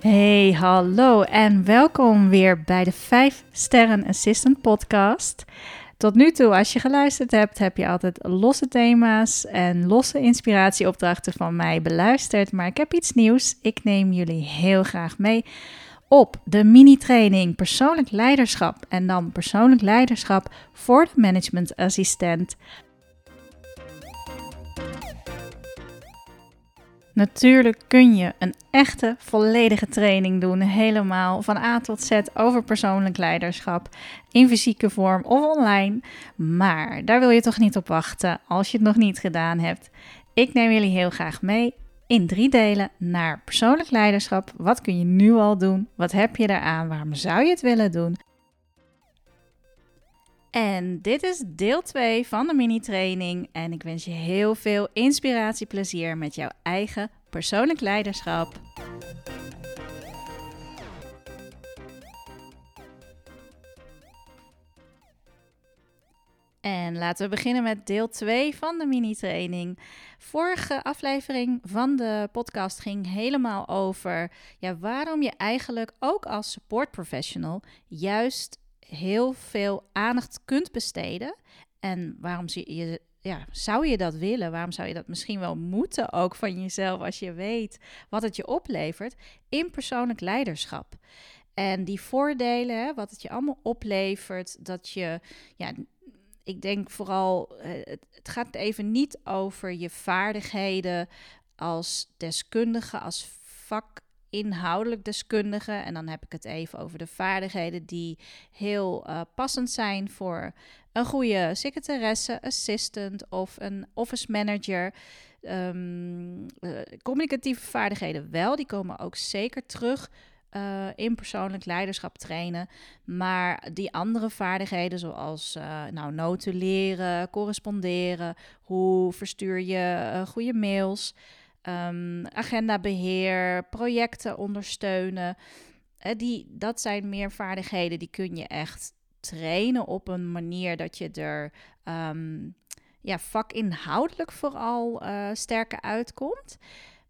Hey, hallo en welkom weer bij de 5 Sterren Assistant podcast. Tot nu toe, als je geluisterd hebt, heb je altijd losse thema's en losse inspiratieopdrachten van mij beluisterd. Maar ik heb iets nieuws. Ik neem jullie heel graag mee op de mini-training persoonlijk leiderschap. En dan persoonlijk leiderschap voor de managementassistent. Natuurlijk kun je een echte volledige training doen, helemaal van A tot Z over persoonlijk leiderschap, in fysieke vorm of online. Maar daar wil je toch niet op wachten als je het nog niet gedaan hebt. Ik neem jullie heel graag mee in drie delen naar persoonlijk leiderschap. Wat kun je nu al doen? Wat heb je daaraan? Waarom zou je het willen doen? En dit is deel 2 van de mini-training. En ik wens je heel veel inspiratie, plezier met jouw eigen persoonlijk leiderschap. En laten we beginnen met deel 2 van de mini-training. Vorige aflevering van de podcast ging helemaal over ja, waarom je eigenlijk ook als support professional juist heel veel aandacht kunt besteden. En waarom je, ja, zou je dat willen? Waarom zou je dat misschien wel moeten ook van jezelf als je weet wat het je oplevert in persoonlijk leiderschap? En die voordelen, wat het je allemaal oplevert, dat je, ja, ik denk vooral, eh, het gaat even niet over je vaardigheden als deskundige, als vak inhoudelijk deskundige. En dan heb ik het even over de vaardigheden die heel uh, passend zijn voor een goede secretaresse, assistant of een office manager. Um, uh, communicatieve vaardigheden wel, die komen ook zeker terug. Uh, in persoonlijk leiderschap trainen. Maar die andere vaardigheden, zoals nou, notuleren, corresponderen, hoe verstuur je goede mails, um, agendabeheer, projecten ondersteunen. die, dat zijn meer vaardigheden die kun je echt trainen op een manier dat je er um, ja, vakinhoudelijk vooral uh, sterker uitkomt.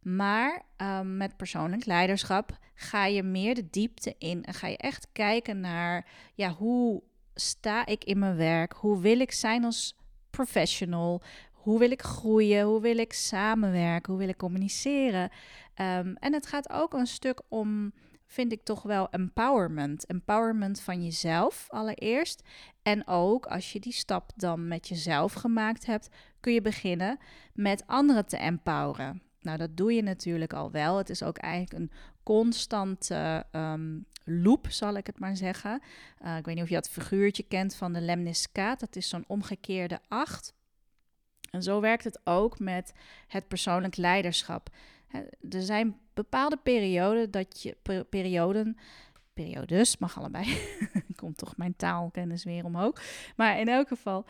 Maar um, met persoonlijk leiderschap ga je meer de diepte in en ga je echt kijken naar ja, hoe sta ik in mijn werk? Hoe wil ik zijn als professional? Hoe wil ik groeien? Hoe wil ik samenwerken? Hoe wil ik communiceren? Um, en het gaat ook een stuk om, vind ik toch wel, empowerment. Empowerment van jezelf allereerst. En ook als je die stap dan met jezelf gemaakt hebt, kun je beginnen met anderen te empoweren. Nou, dat doe je natuurlijk al wel. Het is ook eigenlijk een constante um, loop, zal ik het maar zeggen. Uh, ik weet niet of je dat figuurtje kent van de lemniscaat. Dat is zo'n omgekeerde acht. En zo werkt het ook met het persoonlijk leiderschap. Er zijn bepaalde perioden dat je perioden periodes, mag allebei. Komt toch mijn taalkennis weer omhoog. Maar in elk geval,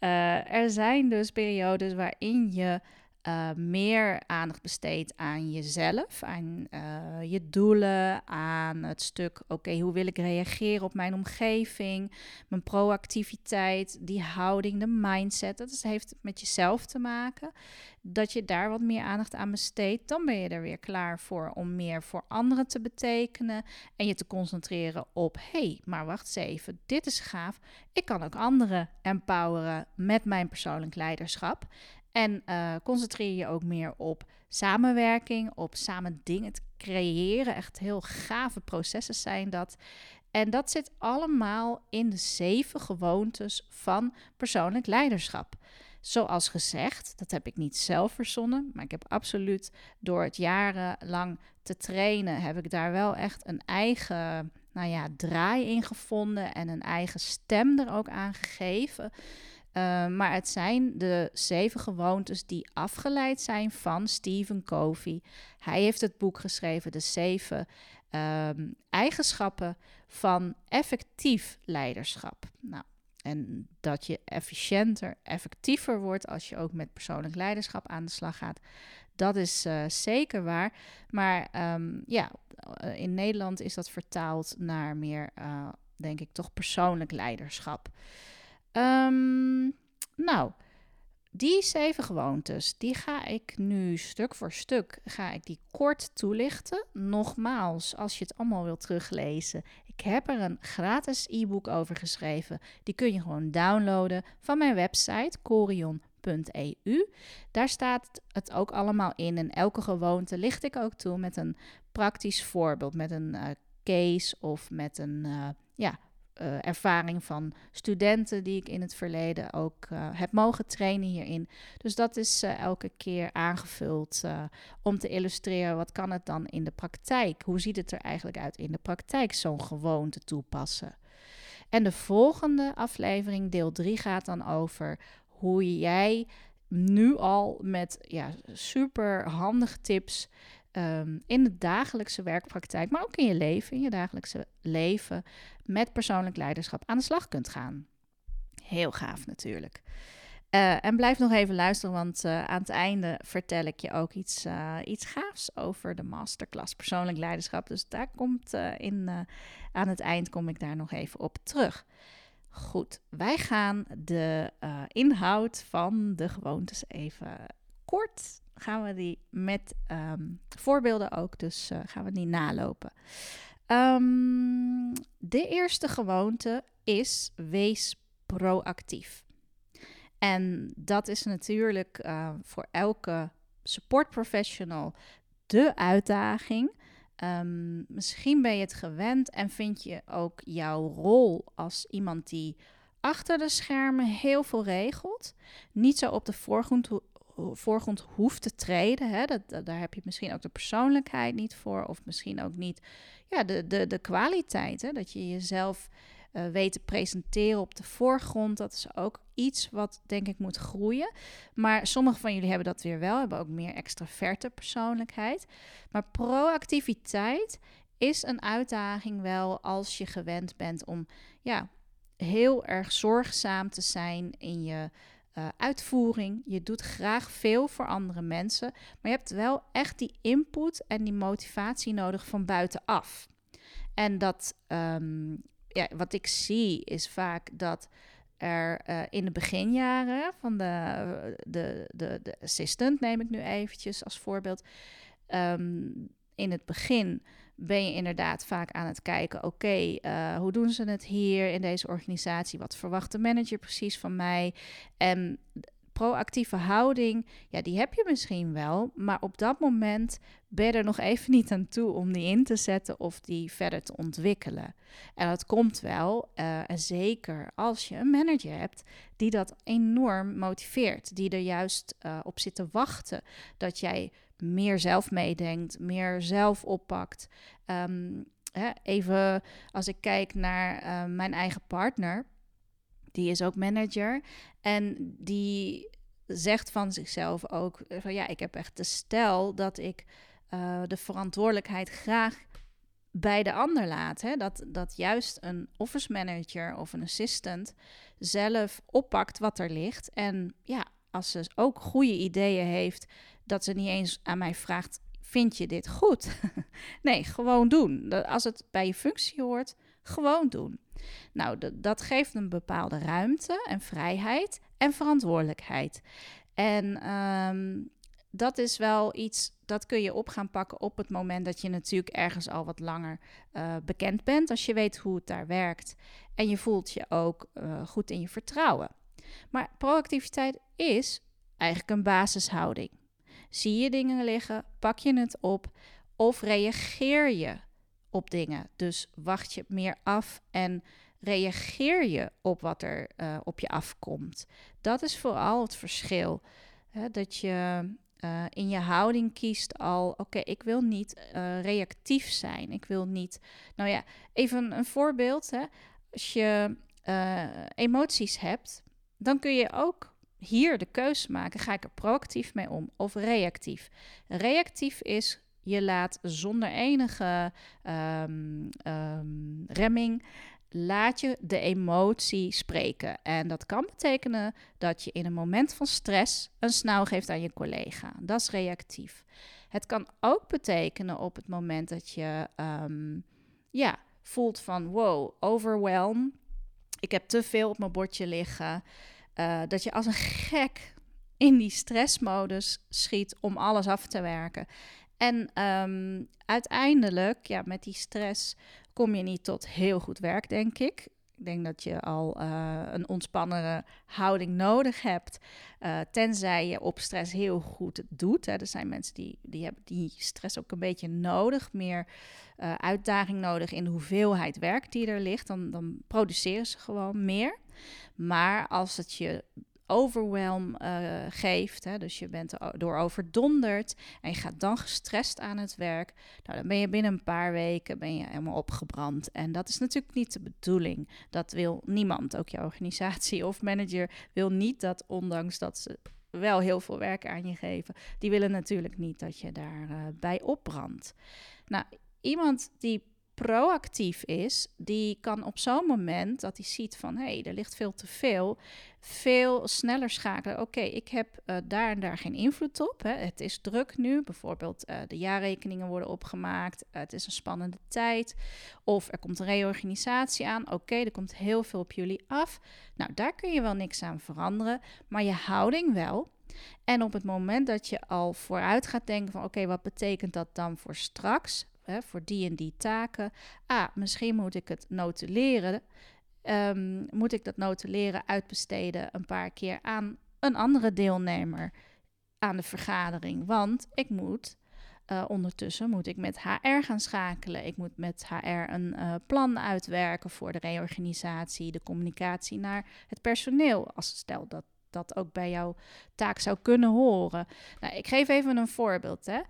uh, er zijn dus periodes waarin je uh, meer aandacht besteedt aan jezelf, aan uh, je doelen, aan het stuk, oké, hoe wil ik reageren op mijn omgeving, mijn proactiviteit, die houding, de mindset. Dat heeft met jezelf te maken. Dat je daar wat meer aandacht aan besteedt, dan ben je er weer klaar voor om meer voor anderen te betekenen en je te concentreren op, hé, hey, maar wacht eens even, dit is gaaf. Ik kan ook anderen empoweren met mijn persoonlijk leiderschap. En uh, concentreer je ook meer op samenwerking, op samen dingen te creëren. Echt heel gave processen zijn dat. En dat zit allemaal in de zeven gewoontes van persoonlijk leiderschap. Zoals gezegd, dat heb ik niet zelf verzonnen, maar ik heb absoluut door het jarenlang te trainen, heb ik daar wel echt een eigen, nou ja, draai in gevonden en een eigen stem er ook aan gegeven. Uh, maar het zijn de zeven gewoontes die afgeleid zijn van Stephen Covey. Hij heeft het boek geschreven, de zeven um, eigenschappen van effectief leiderschap. Nou, en dat je efficiënter, effectiever wordt als je ook met persoonlijk leiderschap aan de slag gaat. Dat is uh, zeker waar. Maar um, ja, in Nederland is dat vertaald naar meer, denk ik, toch persoonlijk leiderschap. Um, nou, die zeven gewoontes, die ga ik nu stuk voor stuk, ga ik die kort toelichten. Nogmaals, als je het allemaal wilt teruglezen, ik heb er een gratis e-book over geschreven. Die kun je gewoon downloaden van mijn website corion.eu. Daar staat het ook allemaal in en elke gewoonte licht ik ook toe met een praktisch voorbeeld, met een uh, case of met een uh, ja, uh, ervaring van studenten die ik in het verleden ook uh, heb mogen trainen hierin. Dus dat is uh, elke keer aangevuld om te illustreren wat kan het dan in de praktijk? Hoe ziet het er eigenlijk uit in de praktijk zo'n gewoonte toepassen? En de volgende aflevering, deel 3, gaat dan over hoe jij nu al met ja, super handige tips um, in de dagelijkse werkpraktijk, maar ook in je leven, in je dagelijkse leven, met persoonlijk leiderschap aan de slag kunt gaan. Heel gaaf natuurlijk. Uh, en blijf nog even luisteren, want uh, aan het einde vertel ik je ook iets, uh, iets gaafs over de masterclass persoonlijk leiderschap. Dus daar komt in, aan het eind kom ik daar nog even op terug. Goed, wij gaan de inhoud van de gewoontes even kort gaan we die met ehm, voorbeelden ook, dus uh, gaan we die nalopen. Um, de eerste gewoonte is wees proactief. En dat is natuurlijk uh, voor elke support professional de uitdaging. Um, misschien ben je het gewend en vind je ook jouw rol als iemand die achter de schermen heel veel regelt, niet zo op de voorgrond voorgrond hoeft te treden. Hè? Dat, daar heb je misschien ook de persoonlijkheid niet voor, of misschien ook niet ja, de, de, de kwaliteit. Dat je jezelf uh, weet te presenteren op de voorgrond. Dat is ook iets wat denk ik moet groeien. Maar sommige van jullie hebben dat weer wel, hebben ook meer extraverte persoonlijkheid. Maar proactiviteit is een uitdaging wel als je gewend bent om ja, heel erg zorgzaam te zijn in je uh, uitvoering. Je doet graag veel voor andere mensen, maar je hebt wel echt die input en die motivatie nodig van buitenaf. En dat, um, ja, wat ik zie is vaak dat er uh, in de beginjaren van de, de, de, de assistant, neem ik nu eventjes als voorbeeld, um, in het begin ben je inderdaad vaak aan het kijken: oké, uh, hoe doen ze het hier in deze organisatie? Wat verwacht de manager precies van mij? En proactieve houding, ja, die heb je misschien wel, maar op dat moment ben je er nog even niet aan toe om die in te zetten of die verder te ontwikkelen. En dat komt wel, uh, en zeker als je een manager hebt die dat enorm motiveert, die er juist uh, op zit te wachten dat jij meer zelf meedenkt, meer zelf oppakt. Um, hè, even als ik kijk naar uh, mijn eigen partner, die is ook manager en die zegt van zichzelf ook van ja, ik heb echt de stel dat ik uh, de verantwoordelijkheid graag bij de ander laat. Hè? Dat, dat juist een office manager of een assistant zelf oppakt wat er ligt. En ja, als ze ook goede ideeën heeft, dat ze niet eens aan mij vraagt: Vind je dit goed? nee, gewoon doen. Als het bij je functie hoort, gewoon doen. Nou, dat geeft een bepaalde ruimte en vrijheid en verantwoordelijkheid. En um, dat is wel iets dat kun je op gaan pakken op het moment dat je natuurlijk ergens al wat langer uh, bekend bent. Als je weet hoe het daar werkt en je voelt je ook uh, goed in je vertrouwen. Maar proactiviteit is eigenlijk een basishouding. Zie je dingen liggen, pak je het op of reageer je op dingen. Dus wacht je meer af en reageer je op wat er uh, op je afkomt. Dat is vooral het verschil. Hè, dat je uh, in je houding kiest al, oké, ik wil niet uh, reactief zijn. Ik wil niet, nou ja, even een voorbeeld. Hè. Als je emoties hebt, dan kun je ook hier de keuze maken: ga ik er proactief mee om of reactief? Reactief is je laat zonder enige um, um, remming. Laat je de emotie spreken. En dat kan betekenen dat je in een moment van stress een snauw geeft aan je collega. Dat is reactief. Het kan ook betekenen op het moment dat je um, ja, voelt van wow, overwhelm. Ik heb te veel op mijn bordje liggen. Uh, dat je als een gek in die stressmodus schiet om alles af te werken. En ehm, uiteindelijk, ja, met die stress kom je niet tot heel goed werk, denk ik. Ik denk dat je al uh, een ontspannere houding nodig hebt. Uh, tenzij je op stress heel goed doet. Hè. Er zijn mensen die, die hebben die stress ook een beetje nodig. Meer uitdaging nodig in de hoeveelheid werk die er ligt. Dan, dan produceren ze gewoon meer. Maar als het je overwhelm uh, geeft. Hè, dus je bent door overdonderd en je gaat dan gestrest aan het werk. Nou, dan ben je binnen een paar weken ben je helemaal opgebrand. En dat is natuurlijk niet de bedoeling. Dat wil niemand. Ook je organisatie of manager wil niet dat, ondanks dat ze wel heel veel werk aan je geven, die willen natuurlijk niet dat je daarbij uh, bij opbrandt. Nou, iemand die proactief is, die kan op zo'n moment dat hij ziet van hé, hey, er ligt veel te veel, veel sneller schakelen. Oké, ik heb uh, daar en daar geen invloed op. Hè. Het is druk nu, bijvoorbeeld uh, de jaarrekeningen worden opgemaakt. Uh, het is een spannende tijd. Of er komt een reorganisatie aan. Oké, er komt heel veel op jullie af. Nou, daar kun je wel niks aan veranderen, maar je houding wel. En op het moment dat je al vooruit gaat denken van oké, wat betekent dat dan voor straks? Voor die en die taken. Ah, misschien moet ik het notuleren. Um, moet ik dat notuleren uitbesteden een paar keer aan een andere deelnemer aan de vergadering? Want ik moet uh, ondertussen moet ik met HR gaan schakelen. Ik moet met HR een uh, plan uitwerken voor de reorganisatie, de communicatie naar het personeel. Als stel dat dat ook bij jouw taak zou kunnen horen. Nou, ik geef even een voorbeeld. Hè.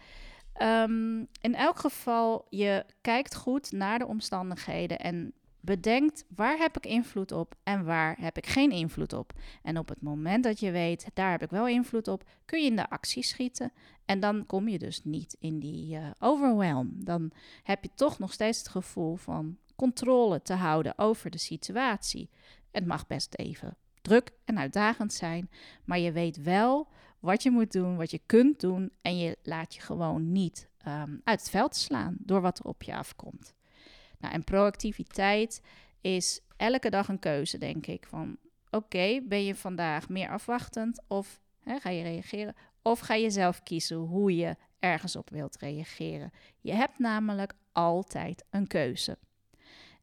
Um, in elk geval, je kijkt goed naar de omstandigheden en bedenkt waar heb ik invloed op en waar heb ik geen invloed op. En op het moment dat je weet, daar heb ik wel invloed op, kun je in de actie schieten. En dan kom je dus niet in die uh, overwhelm. Dan heb je toch nog steeds het gevoel van controle te houden over de situatie. Het mag best even druk en uitdagend zijn, maar je weet wel wat je moet doen, wat je kunt doen en je laat je gewoon niet um, uit het veld slaan door wat er op je afkomt. Nou, en proactiviteit is elke dag een keuze, denk ik. Van oké, ben je vandaag meer afwachtend of hè, ga je reageren? Of ga je zelf kiezen hoe je ergens op wilt reageren? Je hebt namelijk altijd een keuze.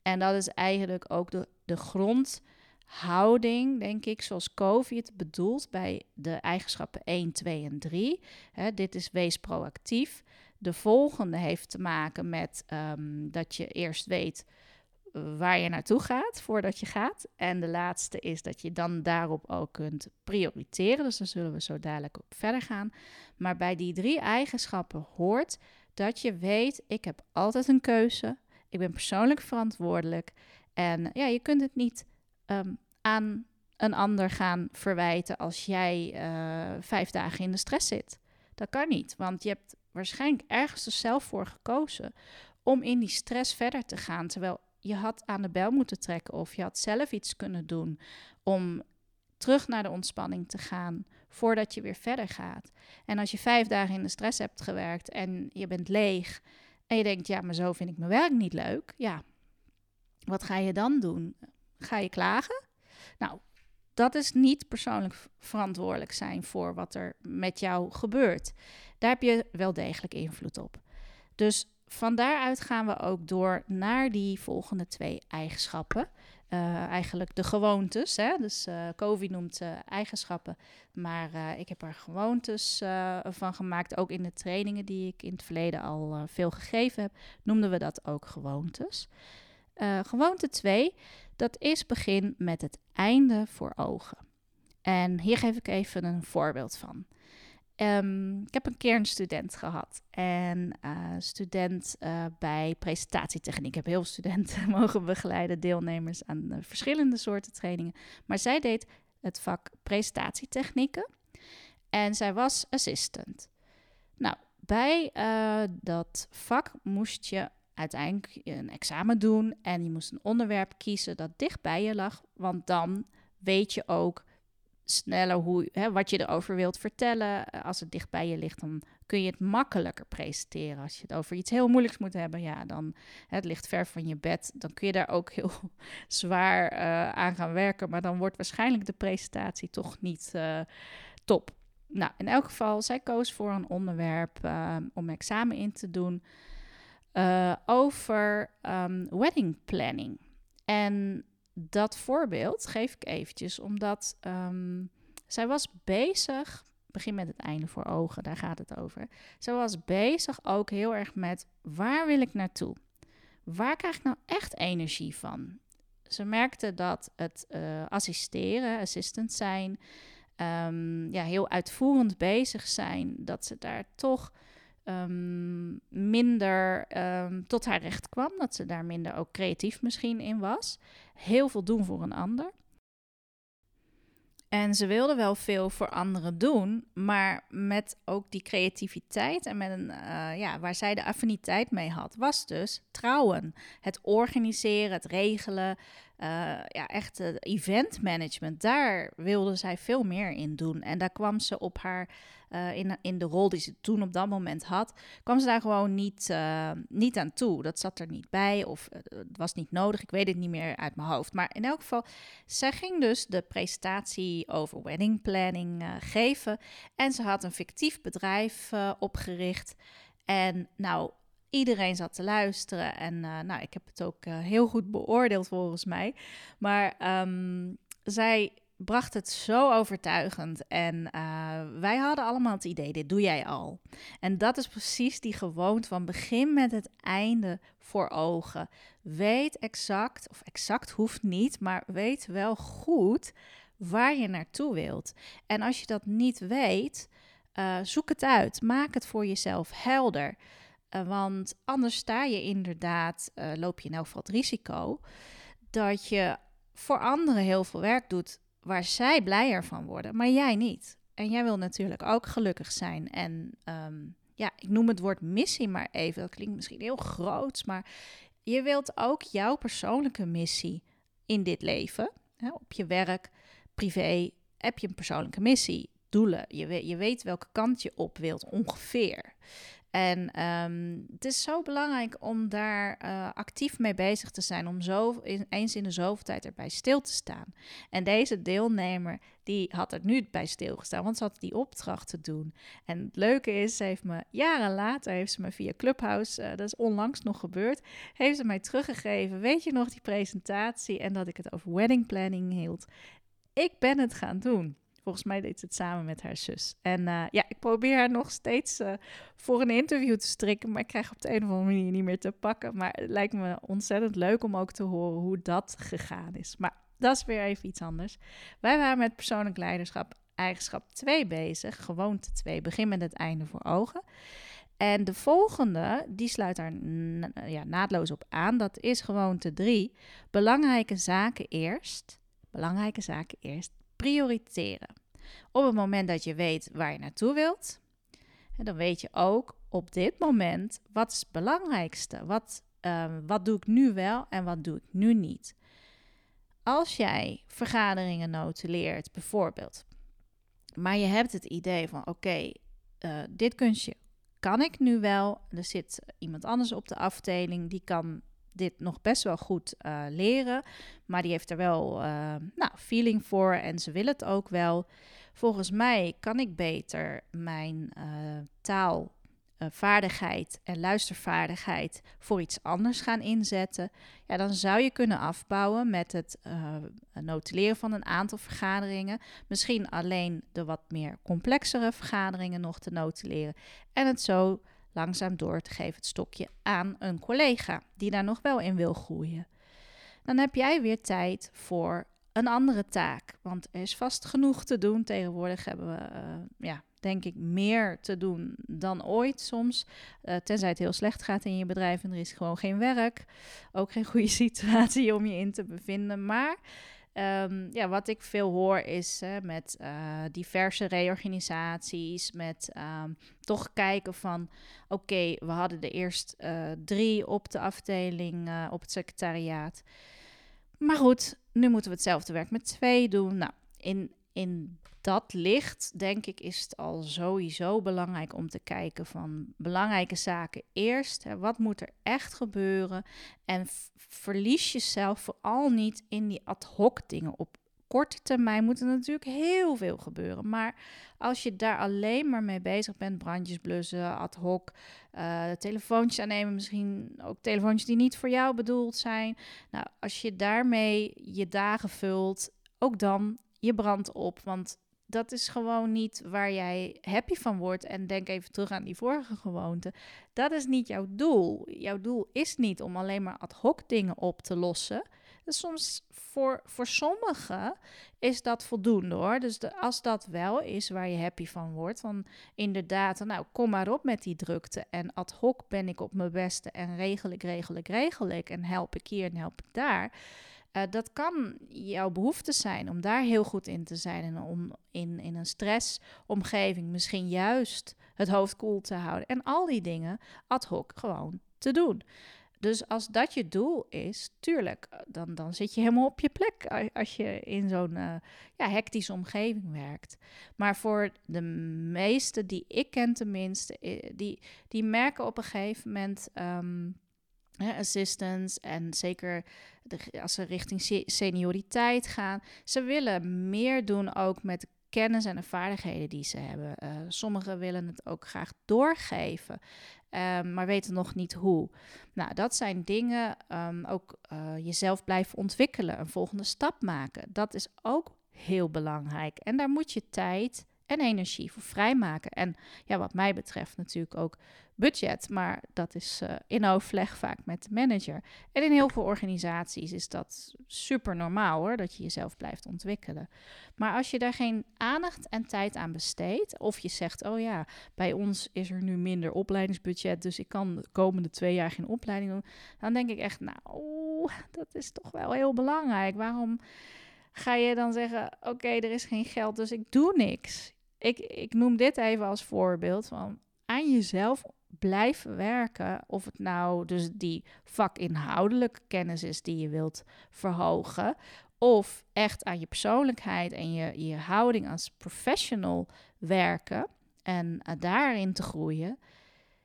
En dat is eigenlijk ook de, de grond houding, denk ik, zoals COVID het bedoelt bij de eigenschappen 1, 2 en 3. Hè, dit is wees proactief. De volgende heeft te maken met um, dat je eerst weet eh, waar je naartoe gaat voordat je gaat. En de laatste is dat je dan daarop ook kunt prioriteren. Dus daar zullen we zo dadelijk op verder gaan. Maar bij die drie eigenschappen hoort dat je weet: ik heb altijd een keuze. Ik ben persoonlijk verantwoordelijk. En ja, je kunt het niet um, aan een ander gaan verwijten als jij uh, vijf dagen in de stress zit. Dat kan niet, want je hebt waarschijnlijk ergens er zelf voor gekozen om in die stress verder te gaan. Terwijl je had aan de bel moeten trekken of je had zelf iets kunnen doen om terug naar de ontspanning te gaan voordat je weer verder gaat. En als je vijf dagen in de stress hebt gewerkt en je bent leeg en je denkt, ja, maar zo vind ik mijn werk niet leuk, ja, wat ga je dan doen? Ga je klagen? Nou, dat is niet persoonlijk verantwoordelijk zijn voor wat er met jou gebeurt. Daar heb je wel degelijk invloed op. Dus van daaruit gaan we ook door naar die volgende twee eigenschappen. Uh, eigenlijk de gewoontes. Hè? Dus uh, noemt uh, eigenschappen. Maar ik heb er gewoontes van gemaakt. Ook in de trainingen die ik in het verleden al veel gegeven heb, noemden we dat ook gewoontes. gewoonte 2, dat is begin met het einde voor ogen. En hier geef ik even een voorbeeld van. Um, ik heb een keer een student gehad. En uh, student uh, bij presentatietechniek. Ik heb heel veel studenten mogen begeleiden, deelnemers aan uh, verschillende soorten trainingen. Maar zij deed het vak presentatietechnieken. En zij was assistant. Nou, bij dat vak moest je uiteindelijk een examen doen en je moest een onderwerp kiezen dat dicht bij je lag, want dan weet je ook sneller hoe, hè, wat je erover wilt vertellen. Als het dicht bij je ligt, dan kun je het makkelijker presenteren. Als je het over iets heel moeilijks moet hebben, ja, dan het ligt ver van je bed. Dan kun je daar ook heel zwaar uh, aan gaan werken, maar dan wordt waarschijnlijk de presentatie toch niet uh, top. nou, in elk geval, zij koos voor een onderwerp om examen in te doen uh, over um, wedding planning. En dat voorbeeld geef ik eventjes, omdat um, zij was bezig, begin met het einde voor ogen, daar gaat het over. Zij was bezig ook heel erg met waar wil ik naartoe? Waar krijg ik nou echt energie van? Ze merkte dat het uh, assisteren, assistant zijn, um, ja, heel uitvoerend bezig zijn, dat ze daar toch um, minder um, tot haar recht kwam. Dat ze daar minder ook creatief misschien in was. Heel veel doen voor een ander. En ze wilde wel veel voor anderen doen, maar met ook die creativiteit en met een, uh, ja, waar zij de affiniteit mee had, was dus trouwen. Het organiseren, het regelen, uh, ja, echt het event management. Daar wilde zij veel meer in doen. En daar kwam ze op haar uh, in, in de rol die ze toen op dat moment had, kwam ze daar gewoon niet, uh, niet aan toe. Dat zat er niet bij of uh, het was niet nodig. Ik weet het niet meer uit mijn hoofd. Maar in elk geval, zij ging dus de presentatie over wedding planning geven. En ze had een fictief bedrijf opgericht. En nou, iedereen zat te luisteren. En nou, ik heb het ook heel goed beoordeeld volgens mij. Maar um, zij bracht het zo overtuigend. En uh, wij hadden allemaal het idee, dit doe jij al. En dat is precies die gewoonte van begin met het einde voor ogen. Weet exact, of exact hoeft niet, maar weet wel goed waar je naartoe wilt. En als je dat niet weet, uh, zoek het uit. Maak het voor jezelf helder. Uh, want anders sta je inderdaad, loop je in elk geval het risico dat je voor anderen heel veel werk doet waar zij blijer van worden, maar jij niet. En jij wil natuurlijk ook gelukkig zijn. En um, ja, ik noem het woord missie maar even. Dat klinkt misschien heel groot, maar je wilt ook jouw persoonlijke missie in dit leven, hè, op je werk, privé, heb je een persoonlijke missie, doelen. Je weet, je weet welke kant je op wilt ongeveer. En um, het is zo belangrijk om daar uh, actief mee bezig te zijn, om zo eens in de zoveel tijd erbij stil te staan. En deze deelnemer, die had er nu bij stilgestaan, want ze had die opdracht te doen. En het leuke is, ze heeft me jaren later, heeft ze me via Clubhouse, uh, dat is onlangs nog gebeurd, heeft ze mij teruggegeven, weet je nog die presentatie en dat ik het over wedding planning hield. Ik ben het gaan doen. Volgens mij deed ze het samen met haar zus. En uh, ja, ik probeer haar nog steeds uh, voor een interview te strikken, maar ik krijg op de een of andere manier niet meer te pakken. Maar het lijkt me ontzettend leuk om ook te horen hoe dat gegaan is. Maar dat is weer even iets anders. Wij waren met persoonlijk leiderschap eigenschap 2 bezig, gewoonte 2, begin met het einde voor ogen. En de volgende, die sluit daar ja, naadloos op aan. Dat is gewoonte 3. Belangrijke zaken eerst. Belangrijke zaken eerst prioriteren. Op het moment dat je weet waar je naartoe wilt, dan weet je ook op dit moment wat is het belangrijkste. Wat, uh, wat doe ik nu wel en wat doe ik nu niet. Als jij vergaderingen notuleert, bijvoorbeeld, maar je hebt het idee van: oké, uh, dit kunstje kan ik nu wel. Er zit iemand anders op de afdeling die kan dit nog best wel goed uh, leren. Maar die heeft er wel uh, nou, feeling voor en ze wil het ook wel. Volgens mij kan ik beter mijn uh, taalvaardigheid en luistervaardigheid voor iets anders gaan inzetten. Ja, dan zou je kunnen afbouwen met het notuleren van een aantal vergaderingen. Misschien alleen de wat meer complexere vergaderingen nog te notuleren. En het zo langzaam door te geven het stokje aan een collega die daar nog wel in wil groeien. Dan heb jij weer tijd voor een andere taak, want er is vast genoeg te doen. Tegenwoordig hebben we, uh, ja, denk ik, meer te doen dan ooit soms. Uh, tenzij het heel slecht gaat in je bedrijf en er is gewoon geen werk. Ook geen goede situatie om je in te bevinden. Maar Um, ja, wat ik veel hoor is met uh, diverse reorganisaties, met um, toch kijken van oké, we hadden er eerst uh, drie op de afdeling, op het secretariaat. Maar goed, nu moeten we hetzelfde werk met twee doen. Nou, in, in dat licht, denk ik, is het al sowieso belangrijk om te kijken van belangrijke zaken eerst. Hè, wat moet er echt gebeuren? En verlies jezelf vooral niet in die ad hoc dingen op korte termijn moet er natuurlijk heel veel gebeuren. Maar als je daar alleen maar mee bezig bent, brandjes blussen, ad hoc, uh, telefoontjes aannemen, misschien ook telefoontjes die niet voor jou bedoeld zijn. Nou, als je daarmee je dagen vult, ook dan je brand op. Want dat is gewoon niet waar jij happy van wordt. En denk even terug aan die vorige gewoonte. Dat is niet jouw doel. Jouw doel is niet om alleen maar ad hoc dingen op te lossen. Dus soms voor, voor sommigen is dat voldoende hoor. Dus de, als dat wel is waar je happy van wordt, dan inderdaad, nou kom maar op met die drukte. En ad hoc ben ik op mijn beste en regel ik, regel ik, regel ik. En help ik hier en help ik daar. Uh, dat kan jouw behoefte zijn om daar heel goed in te zijn en om in, in een stressomgeving misschien juist het hoofd koel te houden en al die dingen ad hoc gewoon te doen. Dus als dat je doel is, tuurlijk, eh, dan, dan zit je helemaal op je plek als je in zo'n uh, ja, hectische omgeving werkt. Maar voor de meesten die ik ken tenminste, die, die merken op een gegeven moment um, assistants en zeker de, als ze richting senioriteit gaan, ze willen meer doen ook met kennis en de vaardigheden die ze hebben. Uh, sommigen willen het ook graag doorgeven, um, maar weten nog niet hoe. Nou, dat zijn dingen, um, ook uh, jezelf blijven ontwikkelen, een volgende stap maken. Dat is ook heel belangrijk. En daar moet je tijd en energie voor vrijmaken. En ja, wat mij betreft natuurlijk ook budget, maar dat is uh, in overleg vaak met de manager. En in heel veel organisaties is dat super normaal hoor, dat je jezelf blijft ontwikkelen. Maar als je daar geen aandacht en tijd aan besteedt, of je zegt, oh ja, bij ons is er nu minder opleidingsbudget, dus ik kan de komende twee jaar geen opleiding doen, dan denk ik echt, nou, dat is toch wel heel belangrijk. Waarom ga je dan zeggen, oké, er is geen geld, dus ik doe niks? Ik, ik noem dit even als voorbeeld van aan jezelf blijven werken. Of het nou dus die vakinhoudelijke kennis is die je wilt verhogen. Of echt aan je persoonlijkheid en je, je houding als professional werken. En uh, daarin te groeien.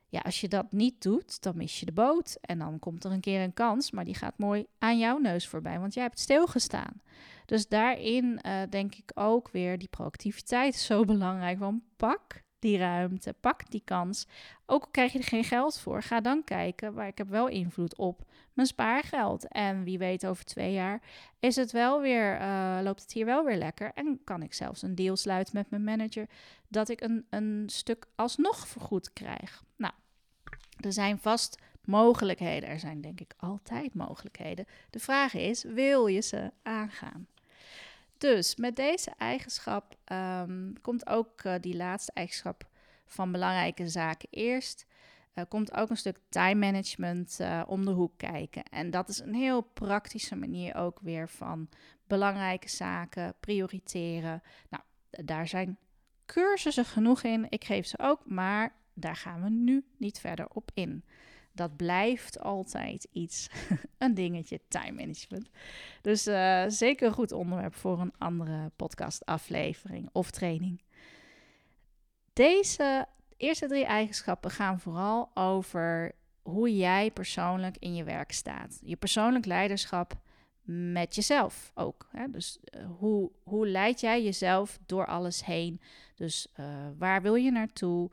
Ja, als je dat niet doet, dan mis je de boot. En dan komt er een keer een kans, maar die gaat mooi aan jouw neus voorbij, want jij hebt stilgestaan. Dus daarin uh, denk ik ook weer, die proactiviteit is zo belangrijk. Want pak die ruimte, pak die kans. Ook al krijg je er geen geld voor, ga dan kijken waar ik heb wel invloed op mijn spaargeld. En wie weet over twee jaar is het wel weer, uh, loopt het hier wel weer lekker. En kan ik zelfs een deal sluiten met mijn manager dat ik een, een stuk alsnog vergoed krijg. Nou, er zijn vast mogelijkheden. Er zijn denk ik altijd mogelijkheden. De vraag is, wil je ze aangaan? Dus met deze eigenschap um, komt ook uh, die laatste eigenschap van belangrijke zaken eerst. Komt ook een stuk time management uh, om de hoek kijken. En dat is een heel praktische manier ook weer van belangrijke zaken prioriteren. Nou, daar zijn cursussen genoeg in. Ik geef ze ook, maar daar gaan we nu niet verder op in dat blijft altijd iets, een dingetje, time management. Dus uh, zeker een goed onderwerp voor een andere podcastaflevering of training. Deze eerste drie eigenschappen gaan vooral over hoe jij persoonlijk in je werk staat. Je persoonlijk leiderschap met jezelf ook. Hè? Dus uh, hoe, hoe leid jij jezelf door alles heen? Dus uh, waar wil je naartoe?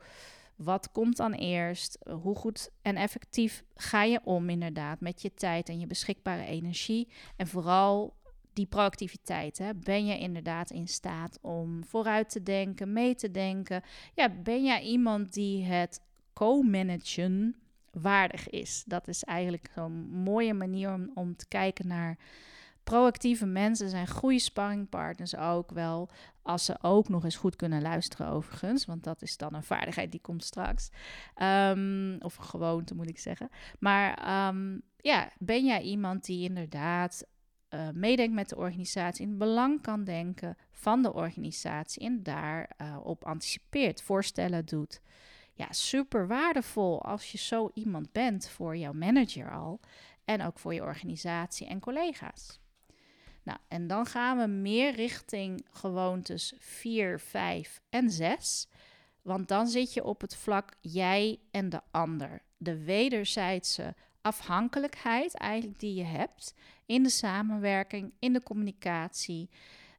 Wat komt dan eerst? Hoe goed en effectief ga je om inderdaad met je tijd en je beschikbare energie? En vooral die proactiviteit. Hè? Ben je inderdaad in staat om vooruit te denken, mee te denken? Ja, ben jij iemand die het co-managen waardig is? Dat is eigenlijk zo'n mooie manier om, om te kijken naar proactieve mensen zijn goede sparringpartners ook wel. Als ze ook nog eens goed kunnen luisteren, overigens. Want dat is dan een vaardigheid die komt straks. Um, of een gewoonte, moet ik zeggen. Maar um, ja, ben jij iemand die inderdaad uh, meedenkt met de organisatie, in het belang kan denken van de organisatie en daarop uh, op anticipeert, voorstellen doet? Ja, super waardevol als je zo iemand bent voor jouw manager al en ook voor je organisatie en collega's. Nou, en dan gaan we meer richting gewoontes 4, 5 en 6. Want dan zit je op het vlak jij en de ander. De wederzijdse afhankelijkheid eigenlijk die je hebt in de samenwerking, in de communicatie.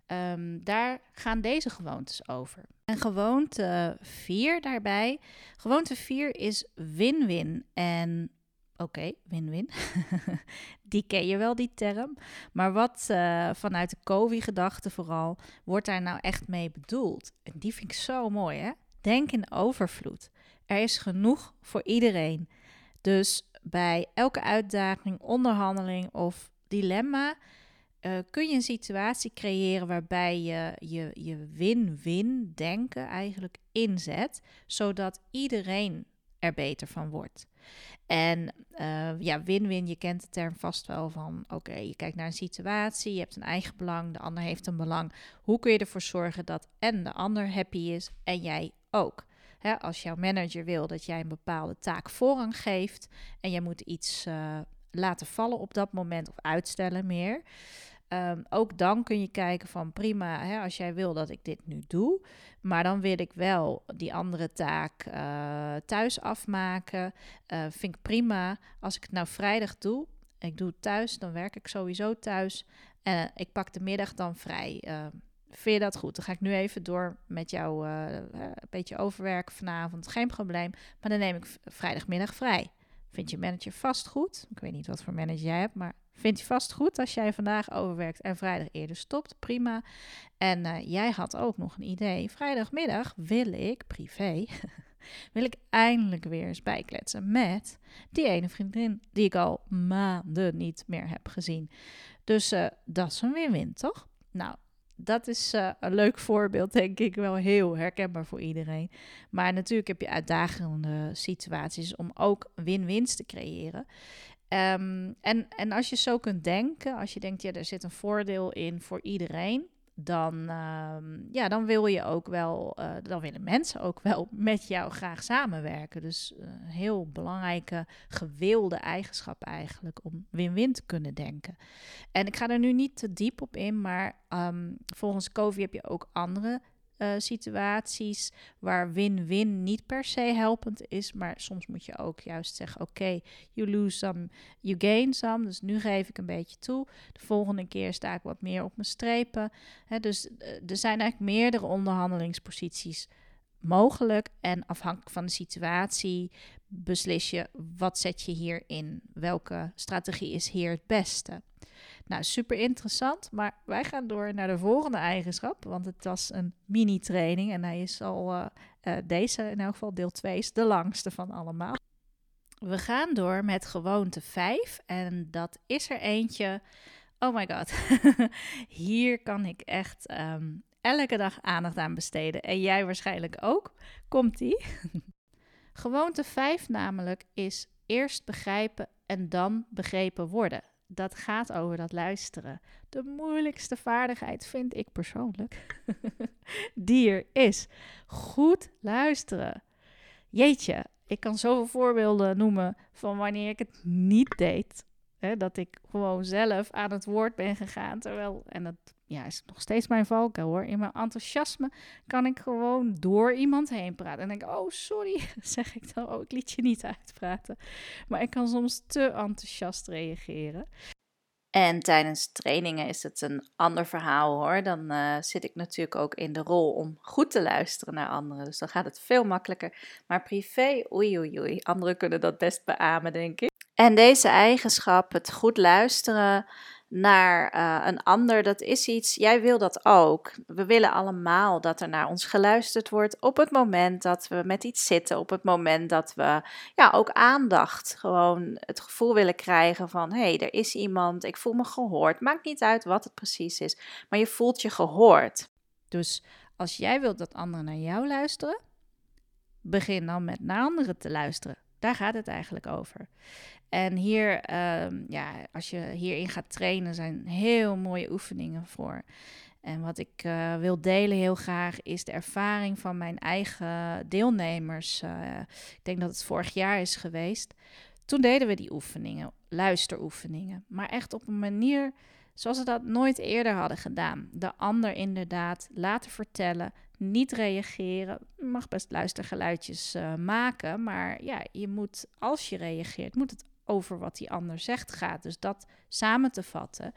Ehm, daar gaan deze gewoontes over. En gewoonte 4 daarbij. Gewoonte 4 is win-win. En oké, win-win. die ken je wel, die term. Maar wat uh, vanuit de COVID-gedachte vooral, wordt daar nou echt mee bedoeld? En die vind ik zo mooi, hè? Denk in overvloed. Er is genoeg voor iedereen. Dus bij elke uitdaging, onderhandeling of dilemma uh, kun je een situatie creëren waarbij je, je win-win denken eigenlijk inzet, zodat iedereen er beter van wordt. En uh, ja, win-win, je kent de term vast wel van, oké, je kijkt naar een situatie, je hebt een eigen belang, de ander heeft een belang. Hoe kun je ervoor zorgen dat en de ander happy is en jij ook? als jouw manager wil dat jij een bepaalde taak voorrang geeft en jij moet iets uh, laten vallen op dat moment of uitstellen meer. Um, ook dan kun je kijken van prima, hè, als jij wil dat ik dit nu doe, maar dan wil ik wel die andere taak uh, thuis afmaken. Uh, vind ik prima. Als ik het nou vrijdag doe, ik doe het thuis, dan werk ik sowieso thuis en ik pak de middag dan vrij. Uh, vind je dat goed? Dan ga ik nu even door met jou een beetje overwerken vanavond. Geen probleem. Maar dan neem ik vrijdagmiddag vrij. Vind je manager vast goed? Ik weet niet wat voor manager jij hebt, maar vind je vast goed als jij vandaag overwerkt en vrijdag eerder stopt? Prima. En uh, jij had ook nog een idee. Vrijdagmiddag wil ik privé. wil ik eindelijk weer eens bijkletsen met die ene vriendin die ik al maanden niet meer heb gezien. Dus uh, dat is een win-win, toch? Nou, dat is uh, een leuk voorbeeld, denk ik, wel heel herkenbaar voor iedereen. Maar natuurlijk heb je uitdagende situaties om ook win-wins te creëren. Um, en, en als je zo kunt denken, als je denkt, ja, er zit een voordeel in voor iedereen, dan, um, ja, dan wil je ook wel, uh, dan willen mensen ook wel met jou graag samenwerken. Dus uh, een heel belangrijke, gewilde eigenschap eigenlijk om win-win te kunnen denken. En ik ga er nu niet te diep op in, maar um, volgens COVID heb je ook andere uh, situaties waar win-win niet per se helpend is. Maar soms moet je ook juist zeggen: oké, you lose some, you gain some. Dus nu geef ik een beetje toe. De volgende keer sta ik wat meer op mijn strepen. Dus uh, er zijn eigenlijk meerdere onderhandelingsposities mogelijk. En afhankelijk van de situatie beslis je wat zet je hierin. Welke strategie is hier het beste? Nou, super interessant. Maar wij gaan door naar de volgende eigenschap. Want het was een mini-training. En hij is al uh, uh, deze, in elk geval deel 2, is de langste van allemaal. We gaan door met gewoonte 5. En dat is er eentje. Oh my god. Hier kan ik echt um, elke dag aandacht aan besteden. En jij waarschijnlijk ook. Komt-ie? gewoonte 5 namelijk is eerst begrijpen en dan begrepen worden dat gaat over dat luisteren. De moeilijkste vaardigheid vind ik persoonlijk. die is. Goed luisteren. Jeetje, ik kan zoveel voorbeelden noemen van wanneer ik het niet deed. Hè, dat ik gewoon zelf aan het woord ben gegaan. Terwijl, en dat ja, is nog steeds mijn valkuil hoor. In mijn enthousiasme kan ik gewoon door iemand heen praten. En denk oh sorry, zeg ik dan. Oh, ik liet je niet uitpraten. Maar ik kan soms te enthousiast reageren. En tijdens trainingen is het een ander verhaal hoor. Dan uh, zit ik natuurlijk ook in de rol om goed te luisteren naar anderen. Dus dan gaat het veel makkelijker. Maar privé, oei oei oei. Anderen kunnen dat best beamen, denk ik. En deze eigenschap, het goed luisteren, naar uh, een ander, dat is iets, jij wil dat ook. We willen allemaal dat er naar ons geluisterd wordt op het moment dat we met iets zitten, op het moment dat we ja, ook aandacht, gewoon het gevoel willen krijgen van hé, hey, er is iemand, ik voel me gehoord. Maakt niet uit wat het precies is, maar je voelt je gehoord. Dus als jij wilt dat anderen naar jou luisteren, begin dan met naar anderen te luisteren. Daar gaat het eigenlijk over. En hier, um, ja, als je hierin gaat trainen, zijn heel mooie oefeningen voor. En wat ik uh, wil delen heel graag is de ervaring van mijn eigen deelnemers. Uh, ik denk dat het vorig jaar is geweest. Toen deden we die oefeningen, luisteroefeningen. Maar echt op een manier zoals we dat nooit eerder hadden gedaan. De ander inderdaad laten vertellen, niet reageren. Je mag best luistergeluidjes uh, maken, maar ja, je moet, als je reageert, moet het over wat die ander zegt gaat. Dus dat samen te vatten.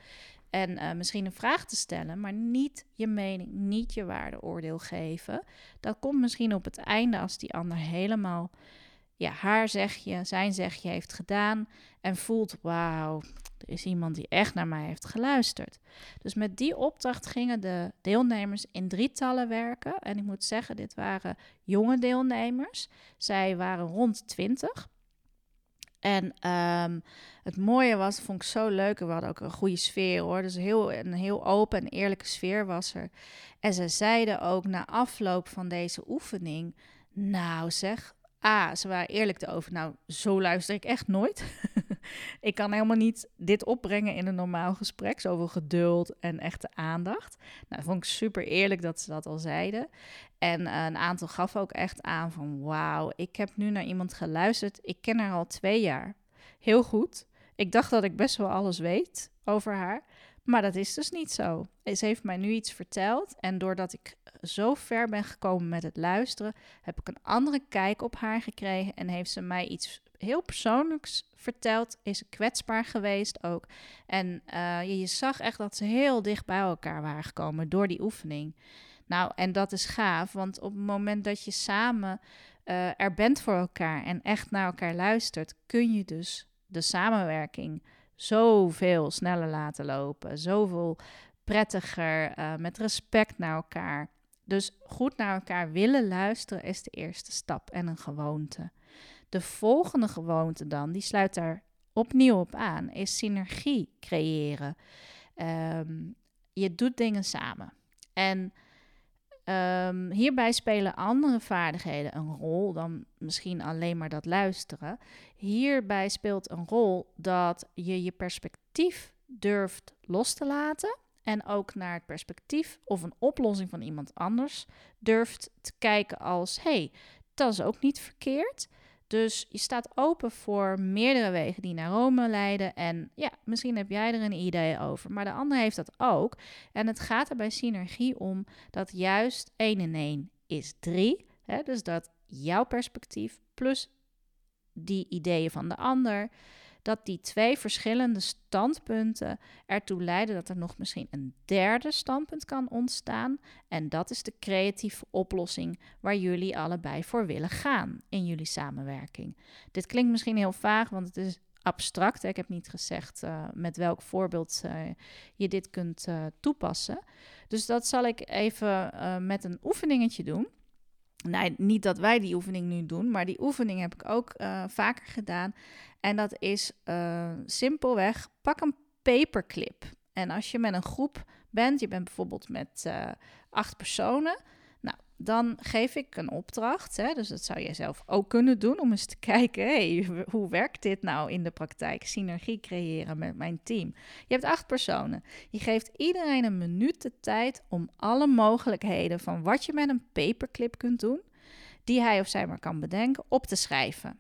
En uh, misschien een vraag te stellen, maar niet je mening, niet je waardeoordeel geven. Dat komt misschien op het einde als die ander helemaal ja, haar zegje, zijn zegje heeft gedaan en voelt, wauw, er is iemand die echt naar mij heeft geluisterd. Dus met die opdracht gingen de deelnemers in drietallen werken. En ik moet zeggen, dit waren jonge deelnemers. Zij waren rond 20. En ehm, het mooie was, vond ik zo leuk. We hadden ook een goede sfeer hoor. Dus heel, een heel open en eerlijke sfeer was er. En ze zeiden ook na afloop van deze oefening. Nou zeg, A, ze waren eerlijk erover. Nou, zo luister ik echt nooit. ik kan helemaal niet dit opbrengen in een normaal gesprek. Zoveel geduld en echte aandacht. Nou, vond ik super eerlijk dat ze dat al zeiden. En uh, een aantal gaf ook echt aan van... wauw, ik heb nu naar iemand geluisterd. Ik ken haar al twee jaar. Heel goed. Ik dacht dat ik best wel alles weet over haar. Maar dat is dus niet zo. Ze heeft mij nu iets verteld. En doordat ik zo ver ben gekomen met het luisteren, heb ik een andere kijk op haar gekregen. En heeft ze mij iets heel persoonlijks verteld. Is ze kwetsbaar geweest ook. En uh, je, zag echt dat ze heel dicht bij elkaar waren gekomen door die oefening. Nou, en dat is gaaf, want op het moment dat je samen uh, er bent voor elkaar en echt naar elkaar luistert, kun je dus de samenwerking zoveel sneller laten lopen. Zoveel prettiger, uh, met respect naar elkaar. Dus goed naar elkaar willen luisteren is de eerste stap en een gewoonte. De volgende gewoonte dan, die sluit daar opnieuw op aan, is synergie creëren. Um, je doet dingen samen. En um, hierbij spelen andere vaardigheden een rol dan misschien alleen maar dat luisteren. Hierbij speelt een rol dat je je perspectief durft los te laten en ook naar het perspectief of een oplossing van iemand anders durft te kijken als: hey, dat is ook niet verkeerd. Dus je staat open voor meerdere wegen die naar Rome leiden. En ja, misschien heb jij er een idee over, maar de ander heeft dat ook. En het gaat er bij synergie om dat juist 1 en 1 is 3. Hè? Dus dat jouw perspectief plus die ideeën van de ander dat die twee verschillende standpunten ertoe leiden dat er nog misschien een derde standpunt kan ontstaan. En dat is de creatieve oplossing waar jullie allebei voor willen gaan in jullie samenwerking. Dit klinkt misschien heel vaag, want het is abstract. Ik heb niet gezegd uh, met welk voorbeeld uh, je dit kunt uh, toepassen. Dus dat zal ik even met een oefeningetje doen. Nee, niet dat wij die oefening nu doen, maar die oefening heb ik ook vaker gedaan. En dat is uh, simpelweg, pak een paperclip. En als je met een groep bent, je bent bijvoorbeeld met uh, acht personen, nou, dan geef ik een opdracht. Hè, dus dat zou je zelf ook kunnen doen om eens te kijken, hey, hoe werkt dit nou in de praktijk? Synergie creëren met mijn team. Je hebt acht personen. Je geeft iedereen een minuut de tijd om alle mogelijkheden van wat je met een paperclip kunt doen, die hij of zij maar kan bedenken, op te schrijven.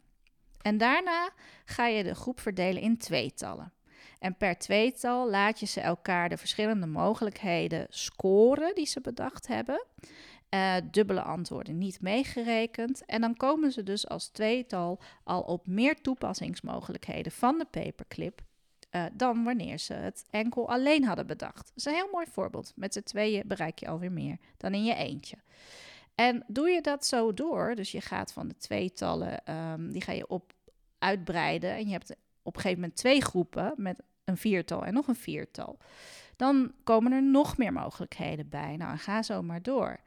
En daarna ga je de groep verdelen in tweetallen. En per tweetal laat je ze elkaar de verschillende mogelijkheden scoren die ze bedacht hebben. Uh, dubbele antwoorden niet meegerekend. En dan komen ze dus als tweetal al op meer toepassingsmogelijkheden van de paperclip uh, dan wanneer ze het enkel alleen hadden bedacht. Dat is een heel mooi voorbeeld. Met z'n tweeën bereik je alweer meer dan in je eentje. En doe je dat zo door, dus je gaat van de tweetallen, um, die ga je op uitbreiden en je hebt op een gegeven moment twee groepen met een viertal en nog een viertal. Dan komen er nog meer mogelijkheden bij. Nou, ga zo maar door.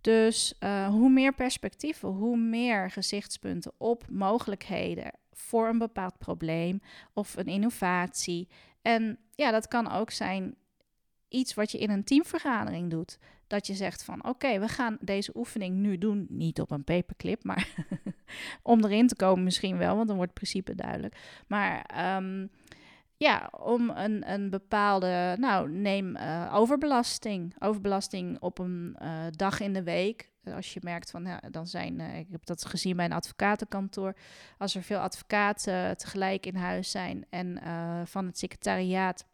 Dus uh, hoe meer perspectieven, hoe meer gezichtspunten op mogelijkheden voor een bepaald probleem of een innovatie. En ja, dat kan ook zijn iets wat je in een teamvergadering doet. Dat je zegt van oké, we gaan deze oefening nu doen. Niet op een paperclip, maar om erin te komen misschien wel, want dan wordt het principe duidelijk. Maar um, ja, om een, een bepaalde, nou neem uh, overbelasting. Overbelasting op een uh, dag in de week. Als je merkt van, ja, dan zijn, uh, ik heb dat gezien bij een advocatenkantoor. Als er veel advocaten tegelijk in huis zijn en van het secretariaat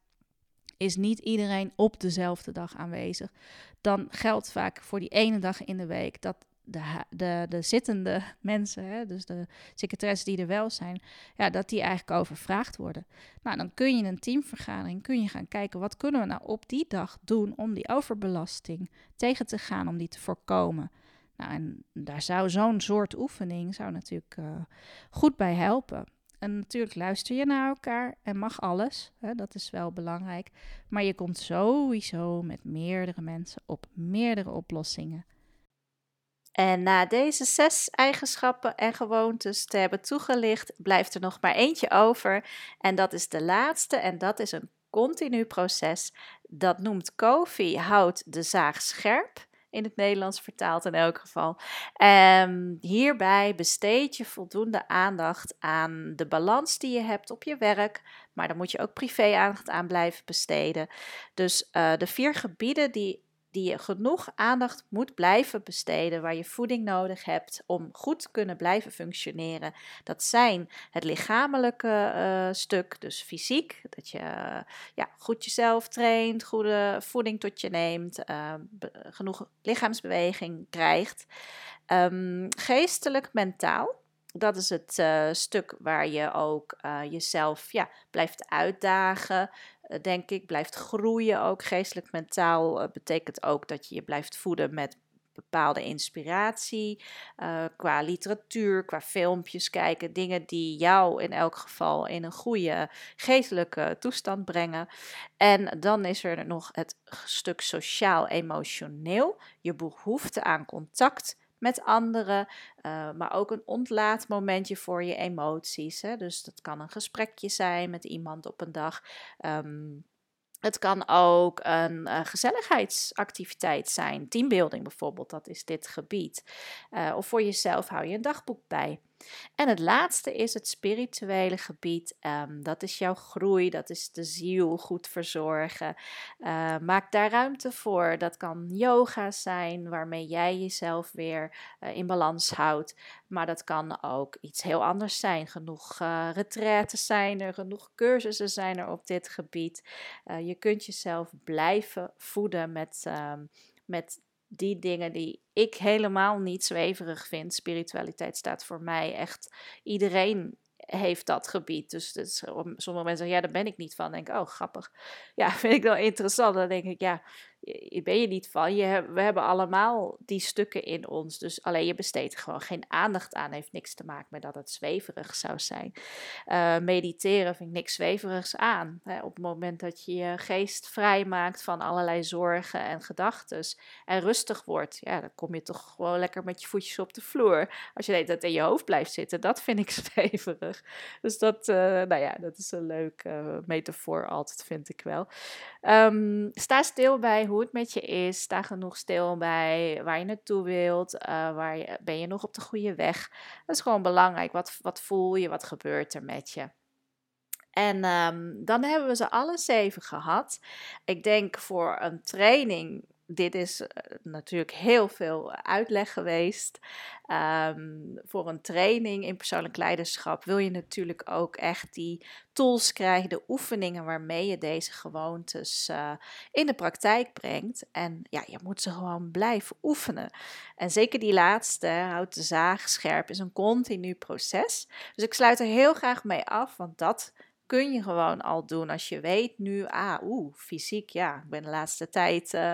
is niet iedereen op dezelfde dag aanwezig. Dan geldt vaak voor die ene dag in de week dat de, de, de zittende mensen, hè, dus de secretaris die er wel zijn, ja, dat die eigenlijk overvraagd worden. Nou, dan kun je in een teamvergadering kun je gaan kijken wat kunnen we nou op die dag doen om die overbelasting tegen te gaan, om die te voorkomen. Nou, en daar zou zo'n soort oefening zou natuurlijk uh, goed bij helpen. En natuurlijk luister je naar elkaar en mag alles. Hè, dat is wel belangrijk. Maar je komt sowieso met meerdere mensen op meerdere oplossingen. En na deze zes eigenschappen en gewoontes te hebben toegelicht, blijft er nog maar eentje over. En dat is de laatste, en dat is een continu proces. Dat noemt Kofi houdt de zaag scherp in het Nederlands vertaald in elk geval. Um, hierbij besteed je voldoende aandacht aan de balans die je hebt op je werk, maar daar moet je ook privé aandacht aan blijven besteden. Dus uh, de vier gebieden die die je genoeg aandacht moet blijven besteden, waar je voeding nodig hebt om goed te kunnen blijven functioneren. Dat zijn het lichamelijke uh, stuk, dus fysiek, dat je uh, ja, goed jezelf traint, goede voeding tot je neemt, uh, genoeg lichaamsbeweging krijgt. Um, geestelijk, mentaal. Dat is het uh, stuk waar je ook jezelf ja, blijft uitdagen, denk ik. Blijft groeien ook. Geestelijk, mentaal betekent ook dat je je blijft voeden met bepaalde inspiratie. qua literatuur, qua filmpjes kijken. Dingen die jou in elk geval in een goede geestelijke toestand brengen. En dan is er nog het stuk sociaal-emotioneel. Je behoefte aan contact met anderen, uh, maar ook een ontlaatmomentje voor je emoties. Hè? Dus dat kan een gesprekje zijn met iemand op een dag. Um, het kan ook een uh, gezelligheidsactiviteit zijn, teambuilding bijvoorbeeld, dat is dit gebied. Uh, of voor jezelf hou je een dagboek bij. En het laatste is het spirituele gebied. Um, dat is jouw groei, dat is de ziel goed verzorgen. Uh, maak daar ruimte voor. Dat kan yoga zijn, waarmee jij jezelf weer uh, in balans houdt. Maar dat kan ook iets heel anders zijn. Genoeg uh, zijn er, genoeg cursussen zijn er op dit gebied. je kunt jezelf blijven voeden met, um, met die dingen die ik helemaal niet zweverig vind. Spiritualiteit staat voor mij echt iedereen heeft dat gebied. Dus, sommige mensen zeggen, ja, daar ben ik niet van. Dan denk ik, oh, grappig. Ja, vind ik wel interessant. Dan denk ik, ja, ben je niet van. Je, we hebben allemaal die stukken in ons. Dus alleen je besteedt gewoon geen aandacht aan. Heeft niks te maken met dat het zweverig zou zijn. Uh, mediteren vind ik niks zweverigs aan. Hè, op het moment dat je je geest vrijmaakt van allerlei zorgen en gedachten. En rustig wordt. Ja, dan kom je toch gewoon lekker met je voetjes op de vloer. Als je dat in je hoofd blijft zitten. Dat vind ik zweverig. Dus dat, uh, nou ja, dat is een leuke uh, metafoor altijd, vind ik wel. Um, sta stil bij hoe het met je is. Sta genoeg stil bij waar je naartoe wilt. Uh, waar je, ben je nog op de goede weg? Dat is gewoon belangrijk. Wat, wat voel je? Wat gebeurt er met je? En um, dan hebben we ze alle zeven gehad. Ik denk voor een training dit is eh, natuurlijk heel veel uitleg geweest. Um, voor een training in persoonlijk leiderschap wil je natuurlijk ook echt die tools krijgen, de oefeningen waarmee je deze gewoontes uh, in de praktijk brengt. En ja, je moet ze gewoon blijven oefenen. En zeker die laatste, houdt de zaag scherp, is een continu proces. Dus ik sluit er heel graag mee af, want dat kun je gewoon al doen als je weet nu, ah, oeh, fysiek, ja, ik ben de laatste tijd uh,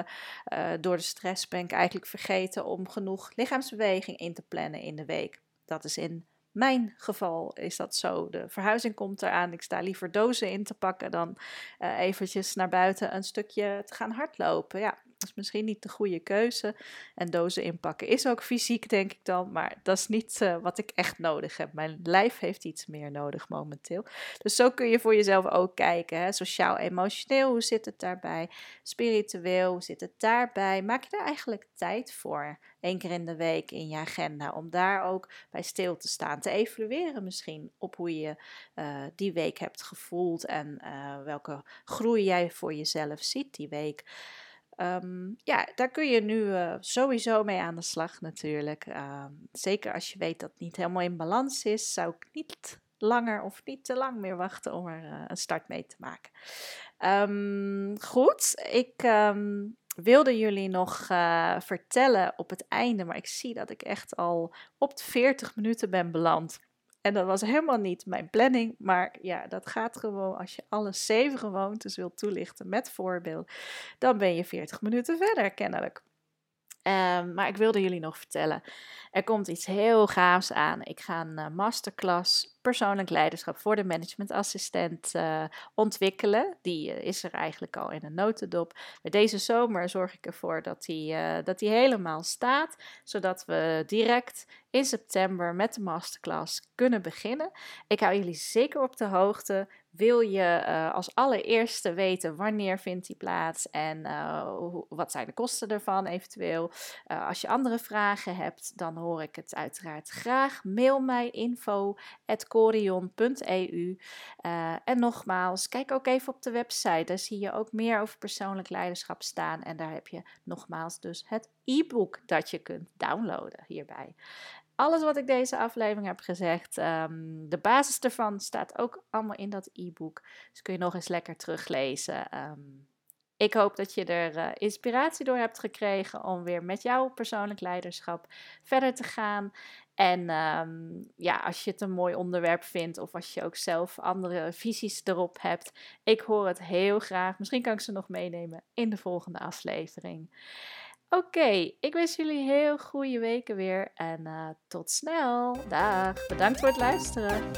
uh, door de stress ben ik eigenlijk vergeten om genoeg lichaamsbeweging in te plannen in de week. Dat is in mijn geval is dat zo. De verhuizing komt eraan. Ik sta liever dozen in te pakken dan uh, eventjes naar buiten een stukje te gaan hardlopen. Ja, is misschien niet de goede keuze. En dozen inpakken is ook fysiek, denk ik dan. Maar dat is niet uh, wat ik echt nodig heb. Mijn lijf heeft iets meer nodig momenteel. Dus zo kun je voor jezelf ook kijken. Sociaal-emotioneel, hoe zit het daarbij? Spiritueel, hoe zit het daarbij? Maak je er eigenlijk tijd voor? Eén keer in de week in je agenda. Om daar ook bij stil te staan. Te evalueren misschien op hoe je uh, die week hebt gevoeld. En uh, welke groei jij voor jezelf ziet die week. Um, ja, daar kun je nu uh, sowieso mee aan de slag natuurlijk. Uh, zeker als je weet dat het niet helemaal in balans is, zou ik niet langer of niet te lang meer wachten om er uh, een start mee te maken. Um, goed, ik um, wilde jullie nog uh, vertellen op het einde, maar ik zie dat ik echt al op de 40 minuten ben beland. En dat was helemaal niet mijn planning, maar ja, dat gaat gewoon als je alle zeven gewoontes wilt toelichten met voorbeeld, dan ben je 40 minuten verder kennelijk. Um, maar ik wilde jullie nog vertellen, er komt iets heel gaafs aan. Ik ga een uh, masterclass persoonlijk leiderschap voor de managementassistent uh, ontwikkelen. Die uh, is er eigenlijk al in een notendop. Maar deze zomer zorg ik ervoor dat die, dat die helemaal staat, zodat we direct in september met de masterclass kunnen beginnen. Ik hou jullie zeker op de hoogte. Wil je uh, als allereerste weten wanneer vindt die plaats en hoe, wat zijn de kosten ervan eventueel? Uh, als je andere vragen hebt, dan hoor ik het uiteraard graag. Mail mij info.corion.eu En nogmaals, kijk ook even op de website. Daar zie je ook meer over persoonlijk leiderschap staan. En daar heb je nogmaals dus het e-book dat je kunt downloaden hierbij alles wat ik deze aflevering heb gezegd, um, de basis ervan staat ook allemaal in dat e-book. Dus kun je nog eens lekker teruglezen. Um, ik hoop dat je er uh, inspiratie door hebt gekregen om weer met jouw persoonlijk leiderschap verder te gaan. En um, ja, als je het een mooi onderwerp vindt of als je ook zelf andere visies erop hebt, ik hoor het heel graag. Misschien kan ik ze nog meenemen in de volgende aflevering. Oké, ik wens jullie heel goede weken weer en uh, tot snel. Dag, bedankt voor het luisteren.